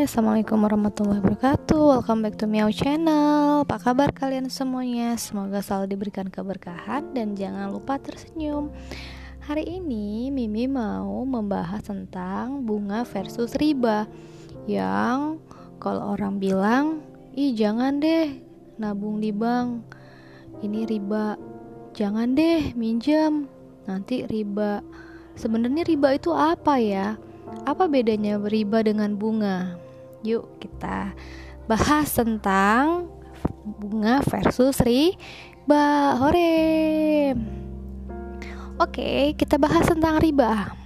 Assalamualaikum warahmatullahi wabarakatuh. Welcome back to Miao Channel. Apa kabar kalian semuanya? Semoga selalu diberikan keberkahan Dan jangan lupa tersenyum. Hari ini Mimi mau membahas tentang bunga versus riba Yang kalau orang bilang Ih jangan deh nabung di bank. Ini riba. Jangan deh minjam Nanti riba. Sebenarnya riba itu apa ya? Apa bedanya riba dengan bunga? Yuk kita bahas tentang bunga versus riba. Hore. Oke, kita bahas tentang riba.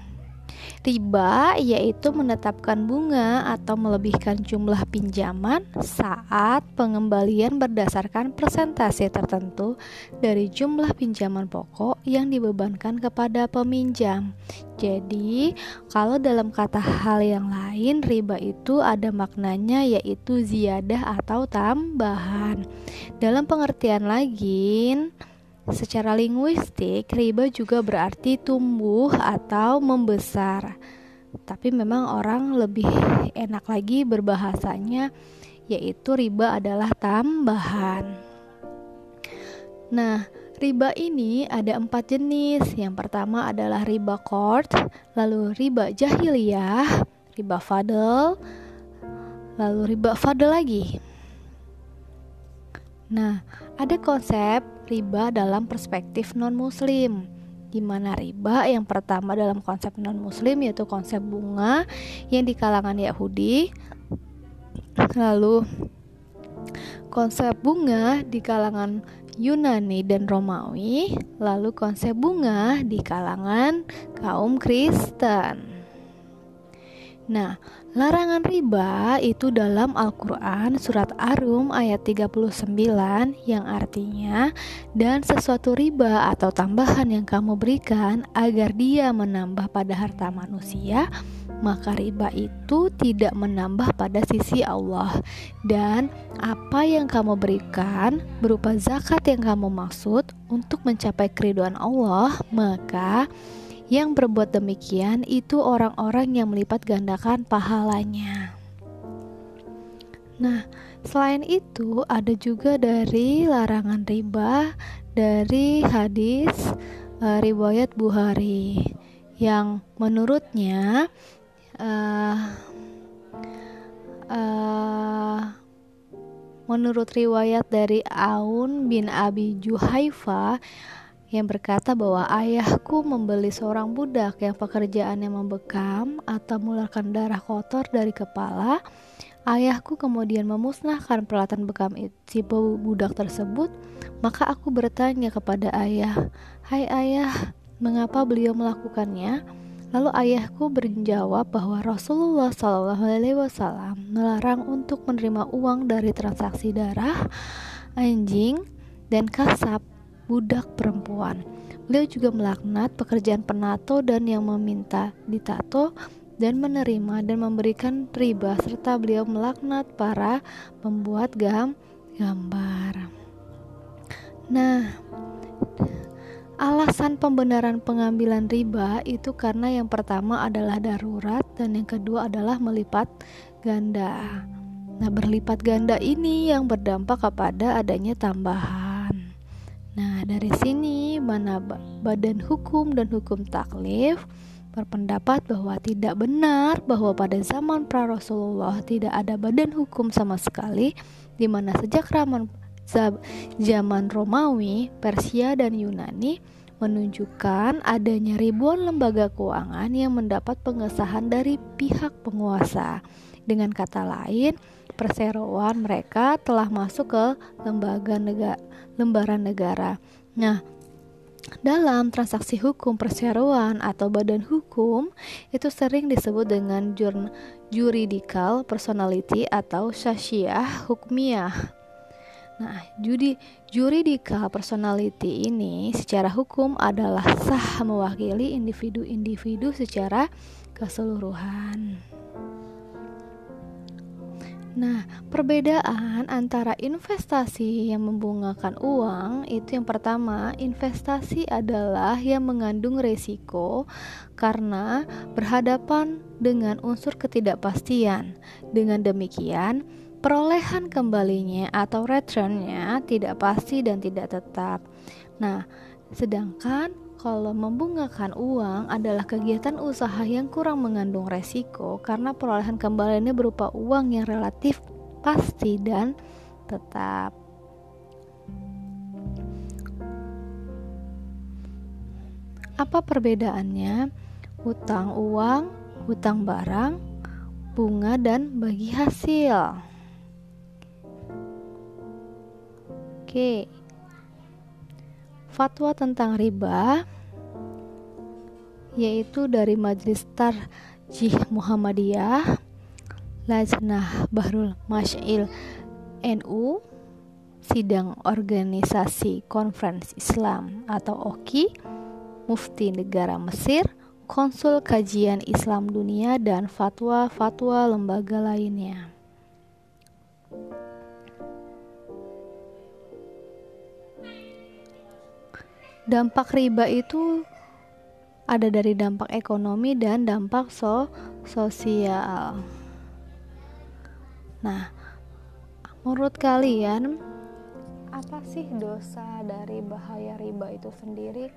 Riba yaitu menetapkan bunga atau melebihkan jumlah pinjaman saat pengembalian berdasarkan persentase tertentu dari jumlah pinjaman pokok yang dibebankan kepada peminjam. Jadi, kalau dalam kata hal yang lain, riba itu ada maknanya yaitu ziyadah atau tambahan. Dalam pengertian lagi, Secara linguistik, riba juga berarti tumbuh atau membesar. Tapi memang orang lebih enak lagi berbahasanya yaitu riba adalah tambahan. Nah, riba ini ada empat jenis. Yang pertama adalah riba kord, lalu riba jahiliyah, riba fadl, lalu riba fadl lagi. Nah, ada konsep riba dalam perspektif non-muslim. Di mana riba yang pertama dalam konsep non-muslim yaitu konsep bunga yang di kalangan Yahudi. Lalu konsep bunga di kalangan Yunani dan Romawi. Lalu konsep bunga di kalangan kaum Kristen. Nah, larangan riba itu dalam Al-Quran surat Arum ayat 39 yang artinya dan sesuatu riba atau tambahan yang kamu berikan agar dia menambah pada harta manusia maka riba itu tidak menambah pada sisi Allah. Dan apa yang kamu berikan berupa zakat yang kamu maksud untuk mencapai keriduan Allah maka yang berbuat demikian itu orang-orang yang melipat gandakan pahalanya. Nah, selain itu ada juga dari larangan riba dari hadis uh, riwayat Bukhari yang menurutnya uh, uh, menurut riwayat dari Aun bin Abi Juhaifa yang berkata bahwa ayahku membeli seorang budak yang pekerjaannya membekam atau mengeluarkan darah kotor dari kepala. Ayahku kemudian memusnahkan peralatan bekam si budak tersebut. Maka aku bertanya kepada ayah, "Hai ayah, mengapa beliau melakukannya?" Lalu ayahku menjawab bahwa Rasulullah Shallallahu Alaihi Wasallam melarang untuk menerima uang dari transaksi darah, anjing, dan kasab budak perempuan. Beliau juga melaknat pekerjaan penato dan yang meminta ditato dan menerima dan memberikan riba serta beliau melaknat para pembuat gam gambar. Nah, alasan pembenaran pengambilan riba itu karena yang pertama adalah darurat dan yang kedua adalah melipat ganda. Nah, berlipat ganda ini yang berdampak kepada adanya tambahan Nah, dari sini mana badan hukum dan hukum taklif berpendapat bahwa tidak benar bahwa pada zaman pra Rasulullah tidak ada badan hukum sama sekali di mana sejak zaman zaman Romawi, Persia dan Yunani menunjukkan adanya ribuan lembaga keuangan yang mendapat pengesahan dari pihak penguasa. Dengan kata lain, perseroan mereka telah masuk ke lembaga negara lembaran negara. Nah, dalam transaksi hukum perseroan atau badan hukum itu sering disebut dengan juridical personality atau syasyah hukmiyah. Nah, judi juridical personality ini secara hukum adalah sah mewakili individu-individu secara keseluruhan. Nah, perbedaan antara investasi yang membungakan uang itu yang pertama, investasi adalah yang mengandung resiko karena berhadapan dengan unsur ketidakpastian. Dengan demikian, perolehan kembalinya atau returnnya tidak pasti dan tidak tetap. Nah, sedangkan kalau membungakan uang adalah kegiatan usaha yang kurang mengandung resiko karena perolehan kembaliannya berupa uang yang relatif pasti dan tetap. Apa perbedaannya? Hutang uang, hutang barang, bunga dan bagi hasil. Oke. Fatwa tentang riba yaitu dari Majelis Tarjih Muhammadiyah Lajnah Bahrul Masyail NU Sidang Organisasi Konferensi Islam atau OKI Mufti Negara Mesir Konsul Kajian Islam Dunia dan fatwa-fatwa lembaga lainnya. Dampak riba itu ada dari dampak ekonomi dan dampak so sosial. Nah, menurut kalian apa sih dosa dari bahaya riba itu sendiri?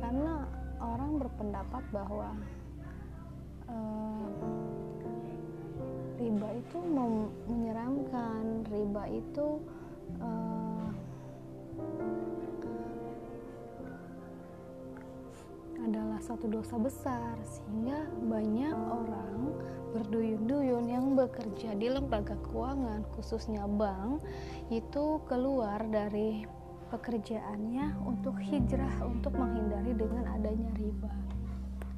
Karena orang berpendapat bahwa uh, riba itu menyeramkan, riba itu uh, satu dosa besar sehingga banyak orang berduyun-duyun yang bekerja di lembaga keuangan khususnya bank itu keluar dari pekerjaannya untuk hijrah untuk menghindari dengan adanya riba.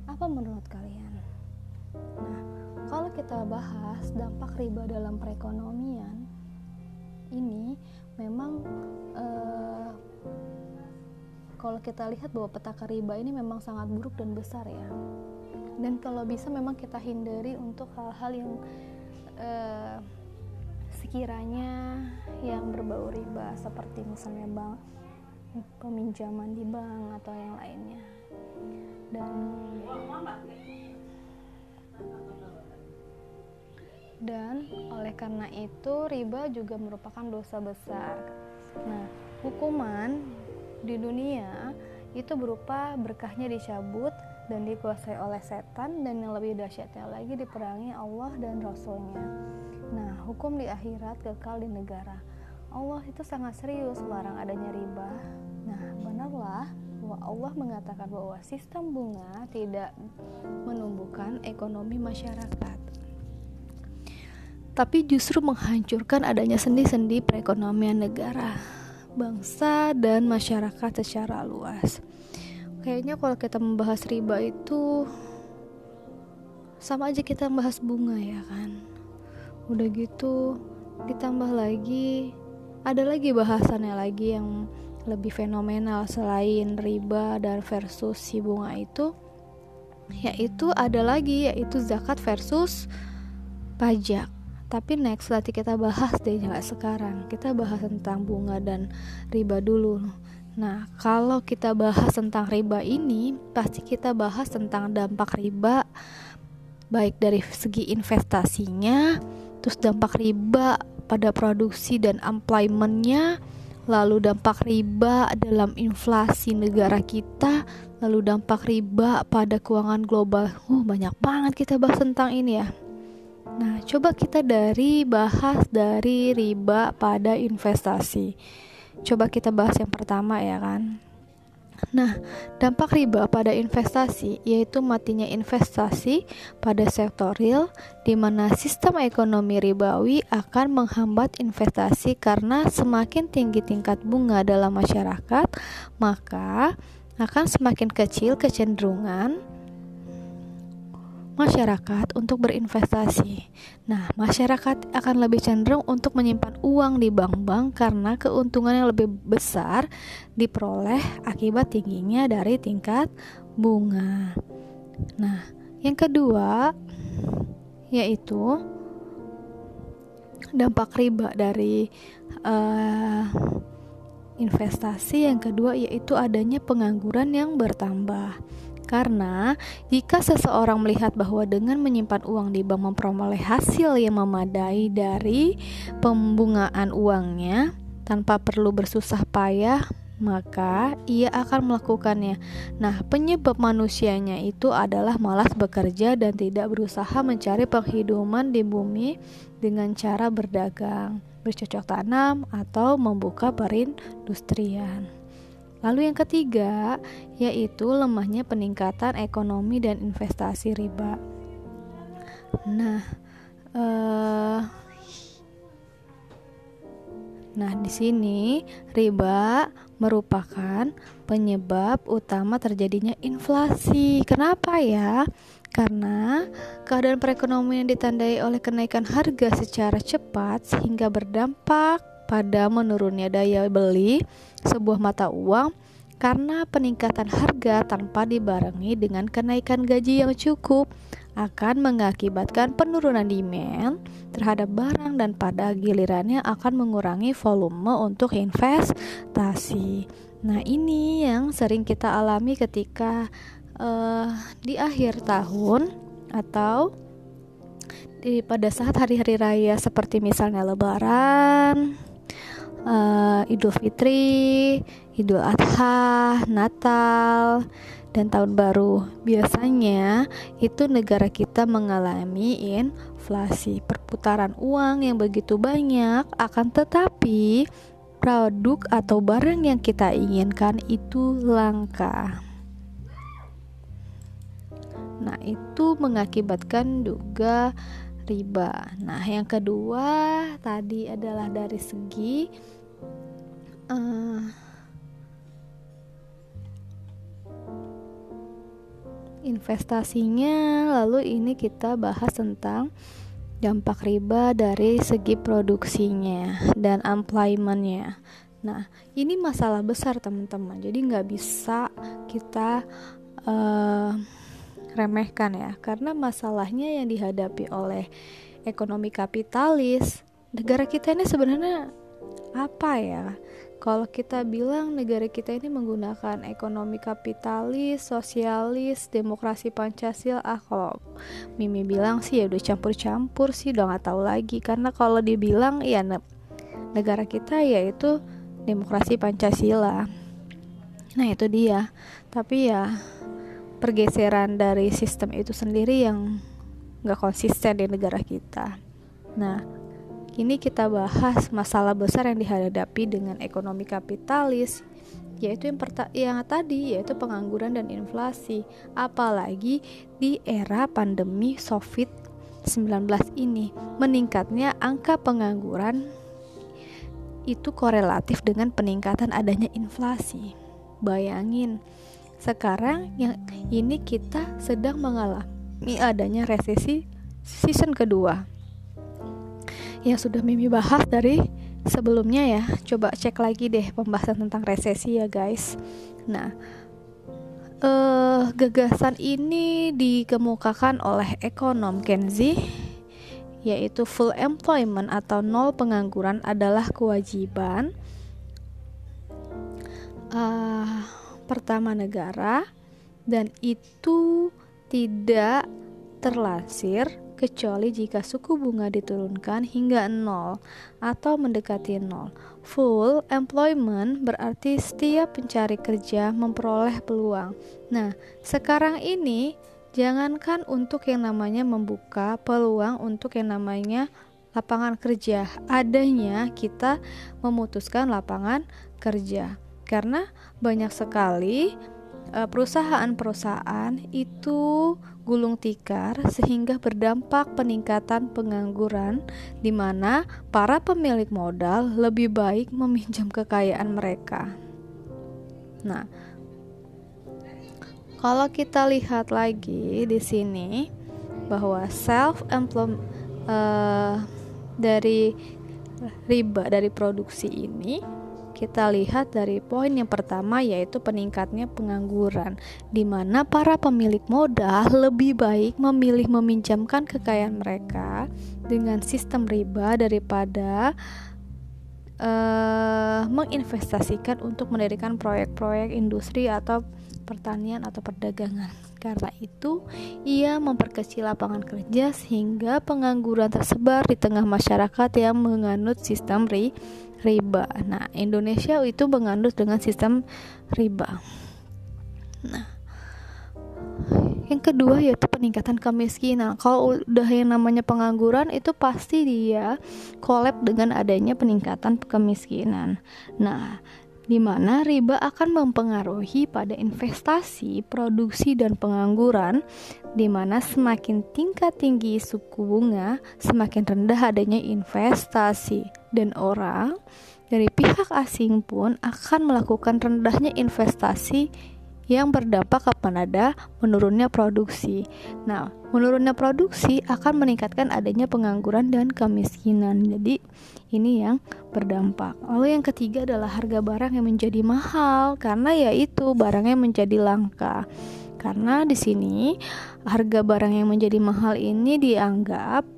Apa menurut kalian? Nah, kalau kita bahas dampak riba dalam perekonomian ini memang eh, kalau kita lihat bahwa petaka riba ini memang sangat buruk dan besar ya. Dan kalau bisa memang kita hindari untuk hal-hal yang uh, sekiranya yang berbau riba seperti misalnya bank peminjaman di bank atau yang lainnya. Dan dan oleh karena itu riba juga merupakan dosa besar. Nah hukuman di dunia itu berupa berkahnya dicabut dan dikuasai oleh setan dan yang lebih dahsyatnya lagi diperangi Allah dan Rasulnya. Nah, hukum di akhirat kekal di negara. Allah itu sangat serius melarang adanya riba. Nah, benarlah bahwa Allah mengatakan bahwa sistem bunga tidak menumbuhkan ekonomi masyarakat. Tapi justru menghancurkan adanya sendi-sendi perekonomian negara bangsa dan masyarakat secara luas. Kayaknya kalau kita membahas riba itu sama aja kita membahas bunga ya kan. Udah gitu ditambah lagi ada lagi bahasannya lagi yang lebih fenomenal selain riba dan versus si bunga itu yaitu ada lagi yaitu zakat versus pajak tapi next nanti kita bahas deh nggak sekarang. Kita bahas tentang bunga dan riba dulu. Nah kalau kita bahas tentang riba ini pasti kita bahas tentang dampak riba baik dari segi investasinya terus dampak riba pada produksi dan employmentnya lalu dampak riba dalam inflasi negara kita lalu dampak riba pada keuangan global. Uh banyak banget kita bahas tentang ini ya Nah, coba kita dari bahas dari riba pada investasi. Coba kita bahas yang pertama ya kan. Nah, dampak riba pada investasi yaitu matinya investasi pada sektor real di mana sistem ekonomi ribawi akan menghambat investasi karena semakin tinggi tingkat bunga dalam masyarakat, maka akan semakin kecil kecenderungan masyarakat untuk berinvestasi. Nah, masyarakat akan lebih cenderung untuk menyimpan uang di bank-bank karena keuntungan yang lebih besar diperoleh akibat tingginya dari tingkat bunga. Nah, yang kedua, yaitu dampak riba dari uh, investasi yang kedua yaitu adanya pengangguran yang bertambah karena jika seseorang melihat bahwa dengan menyimpan uang di bank memperoleh hasil yang memadai dari pembungaan uangnya tanpa perlu bersusah payah, maka ia akan melakukannya. Nah, penyebab manusianya itu adalah malas bekerja dan tidak berusaha mencari penghidupan di bumi dengan cara berdagang, bercocok tanam, atau membuka perindustrian. Lalu yang ketiga, yaitu lemahnya peningkatan ekonomi dan investasi riba. Nah, eh, nah di sini riba merupakan penyebab utama terjadinya inflasi. Kenapa ya? Karena keadaan perekonomian ditandai oleh kenaikan harga secara cepat sehingga berdampak pada menurunnya daya beli sebuah mata uang karena peningkatan harga tanpa dibarengi dengan kenaikan gaji yang cukup akan mengakibatkan penurunan demand terhadap barang dan pada gilirannya akan mengurangi volume untuk investasi. Nah, ini yang sering kita alami ketika uh, di akhir tahun atau di pada saat hari-hari raya seperti misalnya lebaran uh, Idul Fitri, Idul Adha, Natal, dan Tahun Baru. Biasanya itu negara kita mengalami inflasi, perputaran uang yang begitu banyak, akan tetapi produk atau barang yang kita inginkan itu langka. Nah, itu mengakibatkan juga riba. Nah, yang kedua tadi adalah dari segi uh, investasinya. Lalu ini kita bahas tentang dampak riba dari segi produksinya dan employmentnya. Nah, ini masalah besar teman-teman. Jadi nggak bisa kita uh, remehkan ya, karena masalahnya yang dihadapi oleh ekonomi kapitalis negara kita ini sebenarnya apa ya? Kalau kita bilang negara kita ini menggunakan ekonomi kapitalis, sosialis, demokrasi Pancasila, ah kalau Mimi bilang sih ya udah campur-campur sih udah nggak tahu lagi karena kalau dibilang ya negara kita yaitu demokrasi Pancasila. Nah itu dia. Tapi ya pergeseran dari sistem itu sendiri yang nggak konsisten di negara kita. Nah, Kini kita bahas masalah besar yang dihadapi dengan ekonomi kapitalis, yaitu yang, yang tadi yaitu pengangguran dan inflasi, apalagi di era pandemi COVID-19 ini. Meningkatnya angka pengangguran itu korelatif dengan peningkatan adanya inflasi. Bayangin, sekarang yang ini kita sedang mengalami adanya resesi season kedua yang sudah Mimi bahas dari sebelumnya ya. Coba cek lagi deh pembahasan tentang resesi ya guys. Nah, uh, gagasan ini dikemukakan oleh ekonom Kenzi yaitu full employment atau nol pengangguran adalah kewajiban uh, pertama negara dan itu tidak terlansir kecuali jika suku bunga diturunkan hingga nol atau mendekati nol. Full employment berarti setiap pencari kerja memperoleh peluang. Nah, sekarang ini jangankan untuk yang namanya membuka peluang untuk yang namanya lapangan kerja, adanya kita memutuskan lapangan kerja. Karena banyak sekali perusahaan-perusahaan itu gulung tikar sehingga berdampak peningkatan pengangguran di mana para pemilik modal lebih baik meminjam kekayaan mereka. Nah, kalau kita lihat lagi di sini bahwa self employment uh, dari riba dari produksi ini kita lihat dari poin yang pertama yaitu peningkatnya pengangguran di mana para pemilik modal lebih baik memilih meminjamkan kekayaan mereka dengan sistem riba daripada uh, menginvestasikan untuk mendirikan proyek-proyek industri atau pertanian atau perdagangan. Karena itu, ia memperkecil lapangan kerja sehingga pengangguran tersebar di tengah masyarakat yang menganut sistem ri riba. Nah, Indonesia itu menganut dengan sistem riba. Nah, yang kedua yaitu peningkatan kemiskinan. Kalau udah yang namanya pengangguran itu pasti dia kolab dengan adanya peningkatan kemiskinan. Nah, di mana riba akan mempengaruhi pada investasi, produksi, dan pengangguran, di mana semakin tingkat tinggi suku bunga, semakin rendah adanya investasi, dan orang dari pihak asing pun akan melakukan rendahnya investasi yang berdampak kepada menurunnya produksi. Nah, menurunnya produksi akan meningkatkan adanya pengangguran dan kemiskinan. Jadi, ini yang berdampak. Lalu yang ketiga adalah harga barang yang menjadi mahal karena yaitu barangnya menjadi langka. Karena di sini harga barang yang menjadi mahal ini dianggap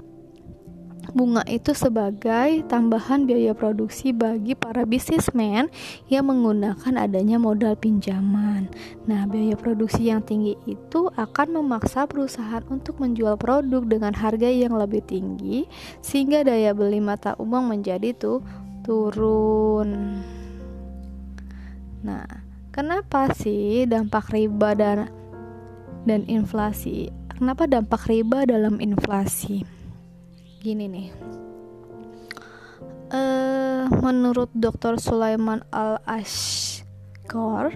bunga itu sebagai tambahan biaya produksi bagi para bisnismen yang menggunakan adanya modal pinjaman. Nah, biaya produksi yang tinggi itu akan memaksa perusahaan untuk menjual produk dengan harga yang lebih tinggi sehingga daya beli mata uang menjadi tuh turun. Nah, kenapa sih dampak riba dan dan inflasi? Kenapa dampak riba dalam inflasi? Gini nih uh, menurut Dr. Sulaiman Al Ashkor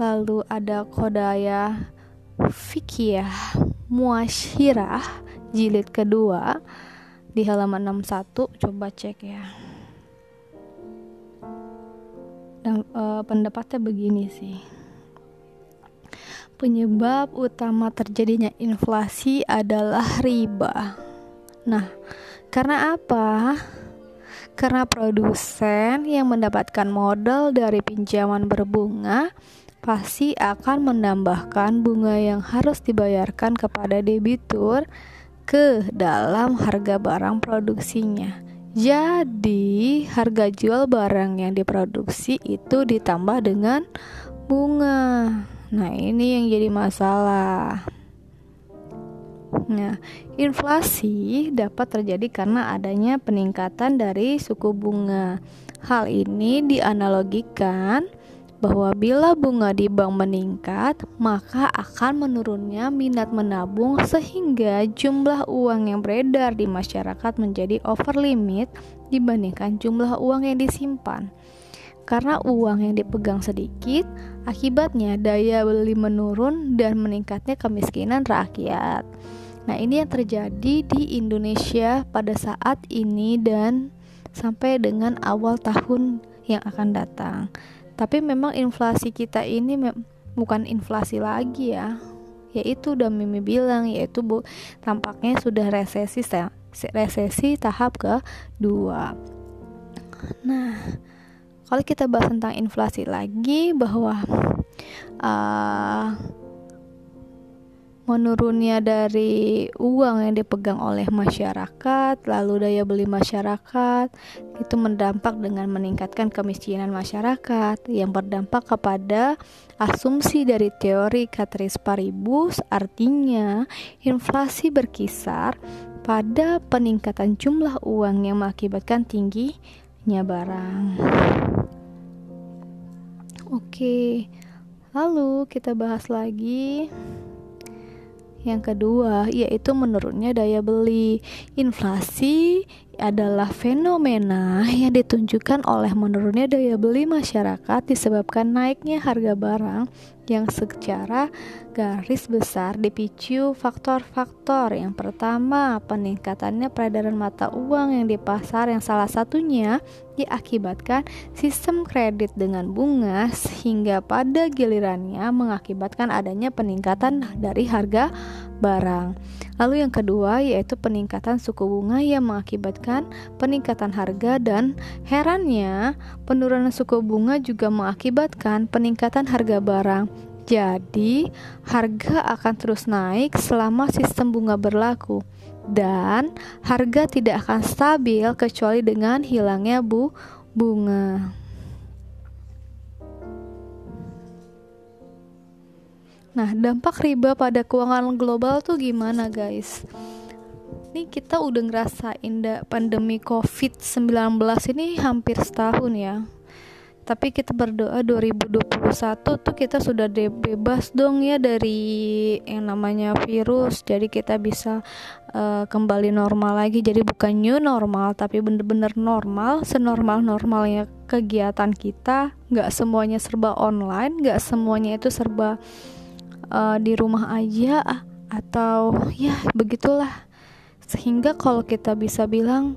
lalu ada Kodaya Fikiyah Muashirah jilid kedua di halaman 61 coba cek ya dan uh, pendapatnya begini sih Penyebab utama terjadinya inflasi adalah riba. Nah, karena apa? Karena produsen yang mendapatkan modal dari pinjaman berbunga pasti akan menambahkan bunga yang harus dibayarkan kepada debitur ke dalam harga barang produksinya. Jadi, harga jual barang yang diproduksi itu ditambah dengan bunga. Nah, ini yang jadi masalah. Nah, inflasi dapat terjadi karena adanya peningkatan dari suku bunga. Hal ini dianalogikan bahwa bila bunga di bank meningkat, maka akan menurunnya minat menabung sehingga jumlah uang yang beredar di masyarakat menjadi over limit dibandingkan jumlah uang yang disimpan. Karena uang yang dipegang sedikit, akibatnya daya beli menurun dan meningkatnya kemiskinan rakyat. Nah, ini yang terjadi di Indonesia pada saat ini dan sampai dengan awal tahun yang akan datang. Tapi memang inflasi kita ini bukan inflasi lagi ya. Yaitu udah Mimi bilang yaitu bu tampaknya sudah resesi resesi tahap kedua. Nah, kalau kita bahas tentang inflasi lagi bahwa uh, menurunnya dari uang yang dipegang oleh masyarakat, lalu daya beli masyarakat itu mendampak dengan meningkatkan kemiskinan masyarakat yang berdampak kepada asumsi dari teori Catrice Paribus artinya inflasi berkisar pada peningkatan jumlah uang yang mengakibatkan tingginya barang. Oke, lalu kita bahas lagi yang kedua, yaitu menurunnya daya beli. Inflasi adalah fenomena yang ditunjukkan oleh menurunnya daya beli masyarakat disebabkan naiknya harga barang yang secara garis besar dipicu faktor-faktor. Yang pertama, peningkatannya peredaran mata uang yang di pasar yang salah satunya diakibatkan sistem kredit dengan bunga sehingga pada gilirannya mengakibatkan adanya peningkatan dari harga barang. Lalu yang kedua yaitu peningkatan suku bunga yang mengakibatkan peningkatan harga dan herannya penurunan suku bunga juga mengakibatkan peningkatan harga barang. Jadi, harga akan terus naik selama sistem bunga berlaku dan harga tidak akan stabil kecuali dengan hilangnya bu bunga. Nah, dampak riba pada keuangan global tuh gimana, guys? Ini kita udah ngerasain pandemi COVID-19 ini hampir setahun ya. Tapi kita berdoa 2021 tuh kita sudah bebas dong ya dari yang namanya virus. Jadi kita bisa uh, kembali normal lagi. Jadi bukan new normal tapi bener-bener normal senormal normalnya kegiatan kita. Nggak semuanya serba online nggak semuanya itu serba uh, di rumah aja atau ya begitulah. Sehingga kalau kita bisa bilang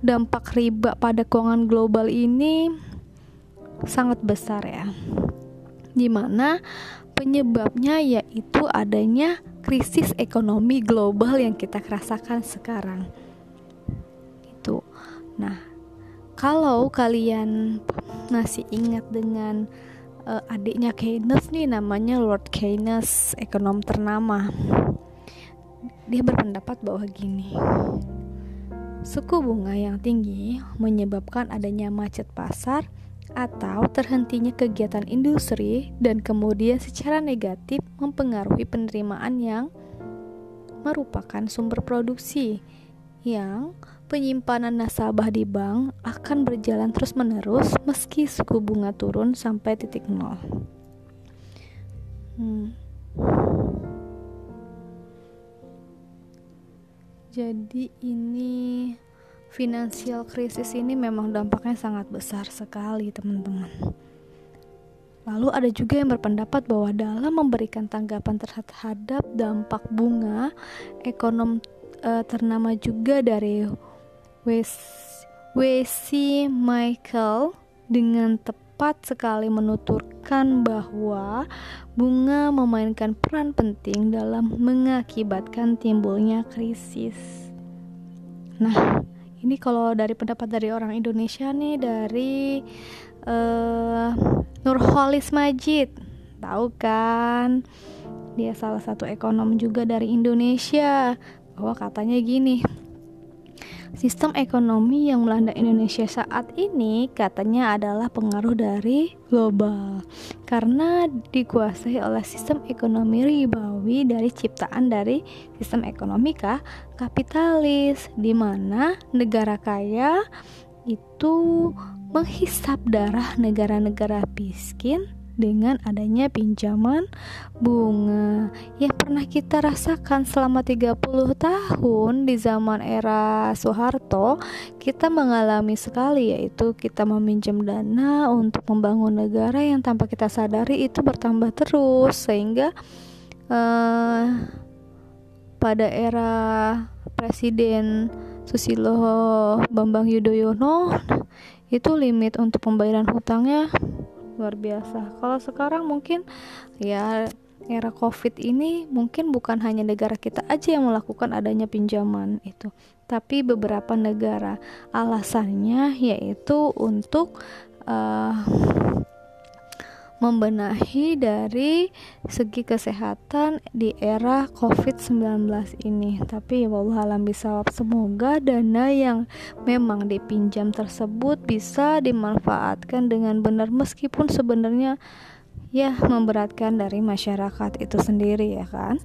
dampak riba pada keuangan global ini sangat besar ya. Di mana penyebabnya yaitu adanya krisis ekonomi global yang kita rasakan sekarang. Itu. Nah kalau kalian masih ingat dengan uh, adiknya Keynes nih namanya Lord Keynes ekonom ternama. Dia berpendapat bahwa gini Suku bunga yang tinggi menyebabkan adanya macet pasar atau terhentinya kegiatan industri dan kemudian secara negatif mempengaruhi penerimaan yang merupakan sumber produksi yang penyimpanan nasabah di bank akan berjalan terus-menerus meski suku bunga turun sampai titik nol. Hmm. Jadi ini finansial krisis ini memang dampaknya sangat besar sekali teman-teman Lalu ada juga yang berpendapat bahwa dalam memberikan tanggapan terhadap dampak bunga, ekonom e, ternama juga dari W.C. Michael dengan tepat sekali menuturkan bahwa bunga memainkan peran penting dalam mengakibatkan timbulnya krisis. Nah, ini kalau dari pendapat dari orang Indonesia nih dari uh, Nurholis Majid tahu kan dia salah satu ekonom juga dari Indonesia bahwa katanya gini Sistem ekonomi yang melanda Indonesia saat ini katanya adalah pengaruh dari global karena dikuasai oleh sistem ekonomi ribawi dari ciptaan dari sistem ekonomi kapitalis di mana negara kaya itu menghisap darah negara-negara miskin dengan adanya pinjaman bunga. Yang pernah kita rasakan selama 30 tahun di zaman era Soeharto kita mengalami sekali yaitu kita meminjam dana untuk membangun negara yang tanpa kita sadari itu bertambah terus sehingga uh, pada era Presiden Susilo Bambang Yudhoyono itu limit untuk pembayaran hutangnya luar biasa. Kalau sekarang mungkin ya era covid ini mungkin bukan hanya negara kita aja yang melakukan adanya pinjaman itu tapi beberapa negara. Alasannya yaitu untuk uh, membenahi dari segi kesehatan di era COVID-19 ini. Tapi ya alam bisa semoga dana yang memang dipinjam tersebut bisa dimanfaatkan dengan benar meskipun sebenarnya ya memberatkan dari masyarakat itu sendiri ya kan.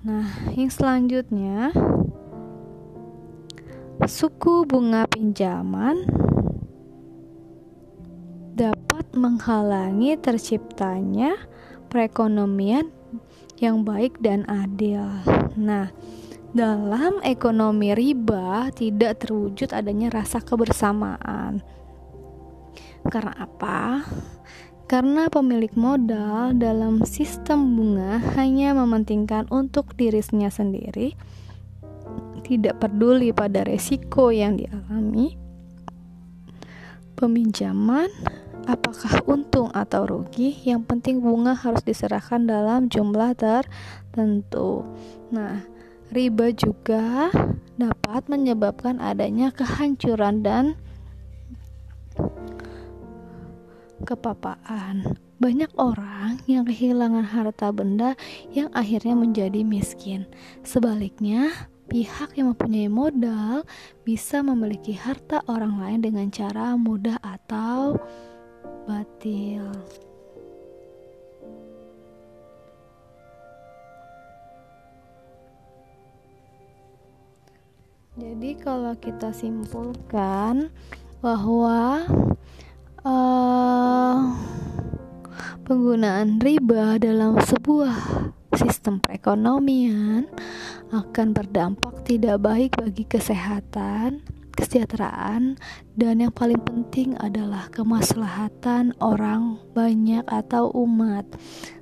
Nah, yang selanjutnya suku bunga pinjaman menghalangi terciptanya perekonomian yang baik dan adil. Nah, dalam ekonomi riba tidak terwujud adanya rasa kebersamaan. Karena apa? Karena pemilik modal dalam sistem bunga hanya mementingkan untuk dirinya sendiri, tidak peduli pada resiko yang dialami, peminjaman apakah untung atau rugi yang penting bunga harus diserahkan dalam jumlah tertentu nah riba juga dapat menyebabkan adanya kehancuran dan kepapaan. Banyak orang yang kehilangan harta benda yang akhirnya menjadi miskin. Sebaliknya, pihak yang mempunyai modal bisa memiliki harta orang lain dengan cara mudah atau batil. Jadi kalau kita simpulkan bahwa uh, penggunaan riba dalam sebuah sistem perekonomian akan berdampak tidak baik bagi kesehatan, kesejahteraan, dan yang paling penting adalah kemaslahatan orang banyak atau umat.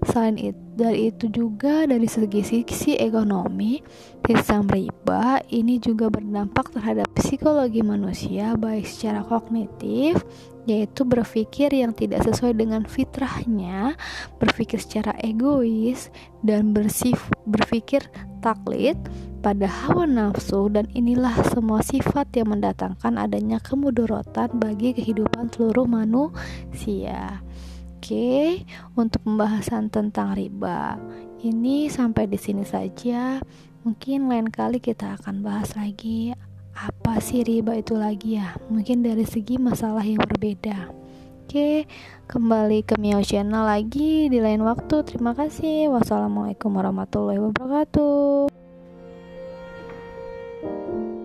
Selain itu, dari itu juga dari segi sisi ekonomi, sistem riba ini juga berdampak terhadap psikologi manusia baik secara kognitif yaitu berpikir yang tidak sesuai dengan fitrahnya, berpikir secara egois dan bersif berpikir taklid pada hawa nafsu dan inilah semua sifat yang mendatangkan adanya kemudorotan bagi kehidupan seluruh manusia. Oke, untuk pembahasan tentang riba ini sampai di sini saja. Mungkin lain kali kita akan bahas lagi apa sih riba itu lagi ya? Mungkin dari segi masalah yang berbeda. Oke, kembali ke Miao Channel lagi di lain waktu. Terima kasih. Wassalamualaikum warahmatullahi wabarakatuh. thank you